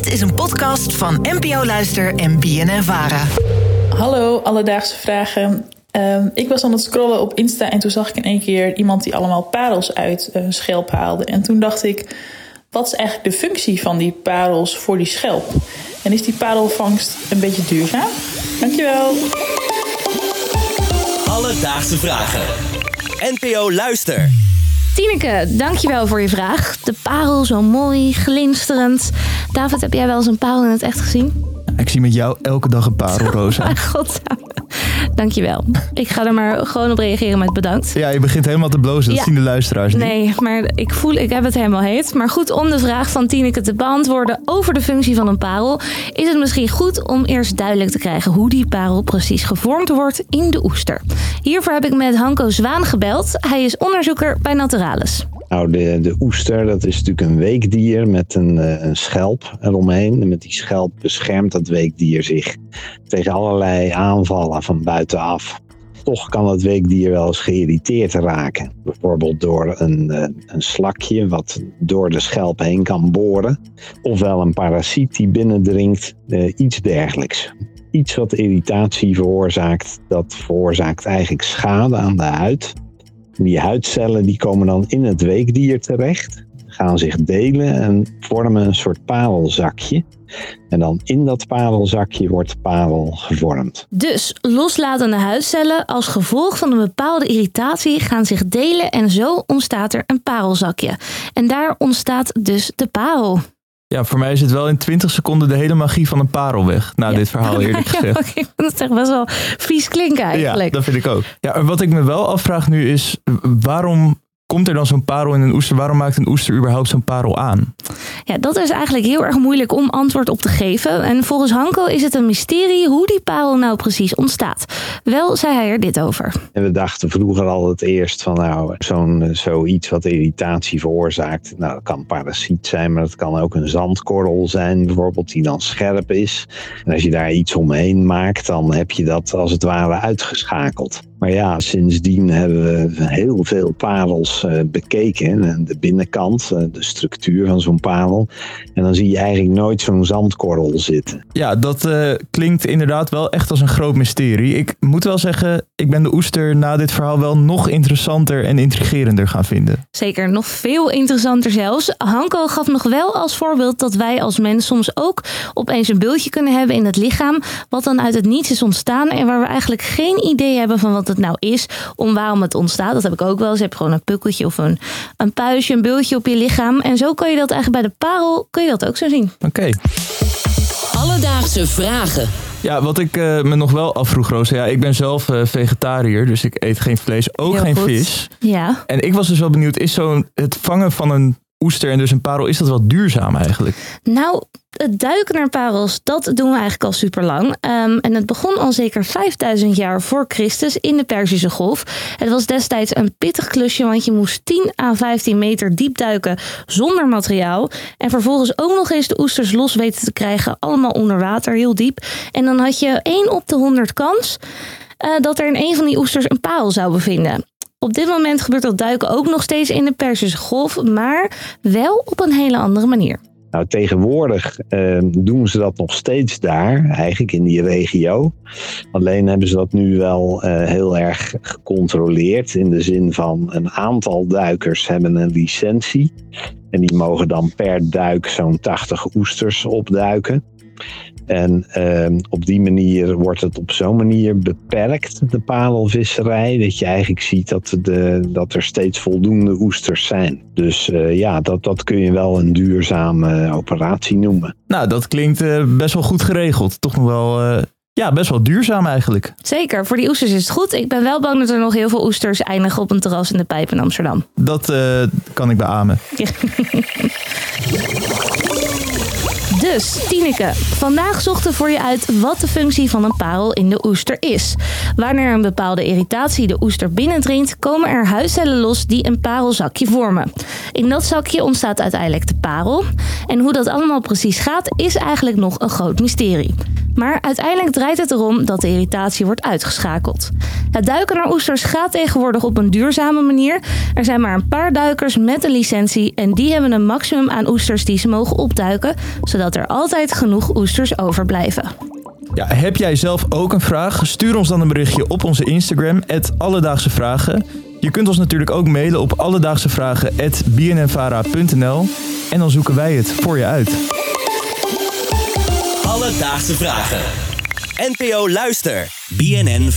Dit is een podcast van NPO Luister en BNN Vara. Hallo, alledaagse vragen. Ehm, ik was aan het scrollen op Insta en toen zag ik in één keer iemand die allemaal parels uit een schelp haalde. En toen dacht ik, wat is eigenlijk de functie van die parels voor die schelp? En is die parelvangst een beetje duurzaam? Dankjewel. Alledaagse vragen. NPO Luister. Tineke, dankjewel voor je vraag. De parel zo mooi, glinsterend. David, heb jij wel eens een parel in het echt gezien? Ik zie met jou elke dag een parel, Rosa. Mijn god. Dankjewel. Ik ga er maar gewoon op reageren met bedankt. Ja, je begint helemaal te blozen. Dat Ja. zien de luisteraars niet. Nee, maar ik voel, ik heb het helemaal heet. Maar goed, om de vraag van Tineke te beantwoorden over de functie van een parel, is het misschien goed om eerst duidelijk te krijgen hoe die parel precies gevormd wordt in de oester. Hiervoor heb ik met Hanko Zwaan gebeld. Hij is onderzoeker bij Naturalis. Nou, de, de oester, dat is natuurlijk een weekdier met een, eh, een schelp eromheen. En met die schelp beschermt dat weekdier zich tegen allerlei aanvallen van buitenaf. Toch kan het weekdier wel eens geïrriteerd raken. Bijvoorbeeld door een, eh, een slakje wat door de schelp heen kan boren. Ofwel een parasiet die binnendringt, eh, iets dergelijks. Iets wat irritatie veroorzaakt, dat veroorzaakt eigenlijk schade aan de huid. Die huidcellen die komen dan in het weekdier terecht, gaan zich delen en vormen een soort parelzakje. En dan in dat parelzakje wordt parel gevormd. Dus loslatende huidcellen als gevolg van een bepaalde irritatie gaan zich delen en zo ontstaat er een parelzakje. En daar ontstaat dus de parel. Ja, voor mij is het wel in 20 seconden de hele magie van een parel weg. Na dit verhaal eerlijk Ja, gezegd. oké, dat is echt best wel vies klinken Ja, eigenlijk. dat vind ik ook. Ja, wat ik me wel afvraag nu is, waarom komt er dan zo'n parel in een oester? Waarom maakt een oester überhaupt zo'n parel aan? Ja, dat is eigenlijk heel erg moeilijk om antwoord op te geven. En volgens Hanko is het een mysterie hoe die parel nou precies ontstaat. Wel zei hij er dit over. En we dachten vroeger altijd eerst van nou, zo'n, eh, zoiets wat irritatie veroorzaakt. Nou, dat kan een parasiet zijn, maar dat kan ook een zandkorrel zijn bijvoorbeeld, die dan scherp is. En als je daar iets omheen maakt, dan heb je dat als het ware uitgeschakeld. Maar ja, sindsdien hebben we heel veel parels eh, bekeken. En de binnenkant, eh, de structuur van zo'n parel. En dan zie je eigenlijk nooit zo'n zandkorrel zitten. Ja, dat eh, klinkt inderdaad wel echt als een groot mysterie. Ik moet wel zeggen, ik ben de oester na dit verhaal wel nog interessanter en intrigerender gaan vinden. Zeker, nog veel interessanter zelfs. Hanko gaf nog wel als voorbeeld dat wij als mens soms ook opeens een bultje kunnen hebben in het lichaam. Wat dan uit het niets is ontstaan en waar we eigenlijk geen idee hebben van wat het nou is. Om waarom het ontstaat. Dat heb ik ook wel eens. Je hebt gewoon een pukkeltje of een, een puistje, een bultje op je lichaam. En zo kan je dat eigenlijk bij de parel, kun je dat ook zo zien. Oké. Alledaagse vragen. Ja, wat ik eh, me nog wel afvroeg, Roos. Ja, ik ben zelf eh, vegetariër, dus ik eet geen vlees, ook Heel geen goed. vis. Ja. En ik was dus wel benieuwd, is zo'n het vangen van een oester en dus een parel, is dat wel duurzaam eigenlijk? Nou, het duiken naar parels, dat doen we eigenlijk al super lang. en het begon al zeker 5000 jaar voor Christus in de Perzische Golf. Het was destijds een pittig klusje, want je moest 10 à 15 meter diep duiken zonder materiaal. En vervolgens ook nog eens de oesters los weten te krijgen, allemaal onder water, heel diep. En dan had je 1 op de 100 kans eh, dat er in een van die oesters een parel zou bevinden. Op dit moment gebeurt dat duiken ook nog steeds in de Perzische Golf, maar wel op een hele andere manier. Nou, tegenwoordig eh, doen ze dat nog steeds daar, eigenlijk in die regio. Alleen hebben ze dat nu wel eh, heel erg gecontroleerd. In de zin van een aantal duikers hebben een licentie. En die mogen dan per duik zo'n 80 oesters opduiken. En eh, op die manier wordt het op zo'n manier beperkt, de parelvisserij. Dat je eigenlijk ziet dat, de, dat er steeds voldoende oesters zijn. Dus eh, ja, dat, dat kun je wel een duurzame operatie noemen. Nou, dat klinkt eh, best wel goed geregeld. Toch nog wel, eh, ja, best wel duurzaam eigenlijk. Zeker, voor die oesters is het goed. Ik ben wel bang dat er nog heel veel oesters eindigen op een terras in de pijp in Amsterdam. Dat eh, kan ik beamen. Dus, Tineke, vandaag zochten voor je uit wat de functie van een parel in de oester is. Wanneer een bepaalde irritatie de oester binnendringt, komen er huidcellen los die een parelzakje vormen. In dat zakje ontstaat uiteindelijk de parel. En hoe dat allemaal precies gaat, is eigenlijk nog een groot mysterie. Maar uiteindelijk draait het erom dat de irritatie wordt uitgeschakeld. Het duiken naar oesters gaat tegenwoordig op een duurzame manier. Er zijn maar een paar duikers met een licentie en die hebben een maximum aan oesters die ze mogen opduiken, zodat er altijd genoeg oesters overblijven. Ja, heb jij zelf ook een vraag? Stuur ons dan een berichtje op onze Instagram, Alledaagse Vragen. Je kunt ons natuurlijk ook mailen op alledaagsevragen.bnnvara.nl en dan zoeken wij het voor je uit. Alledaagse Vragen. NPO Luister. BNN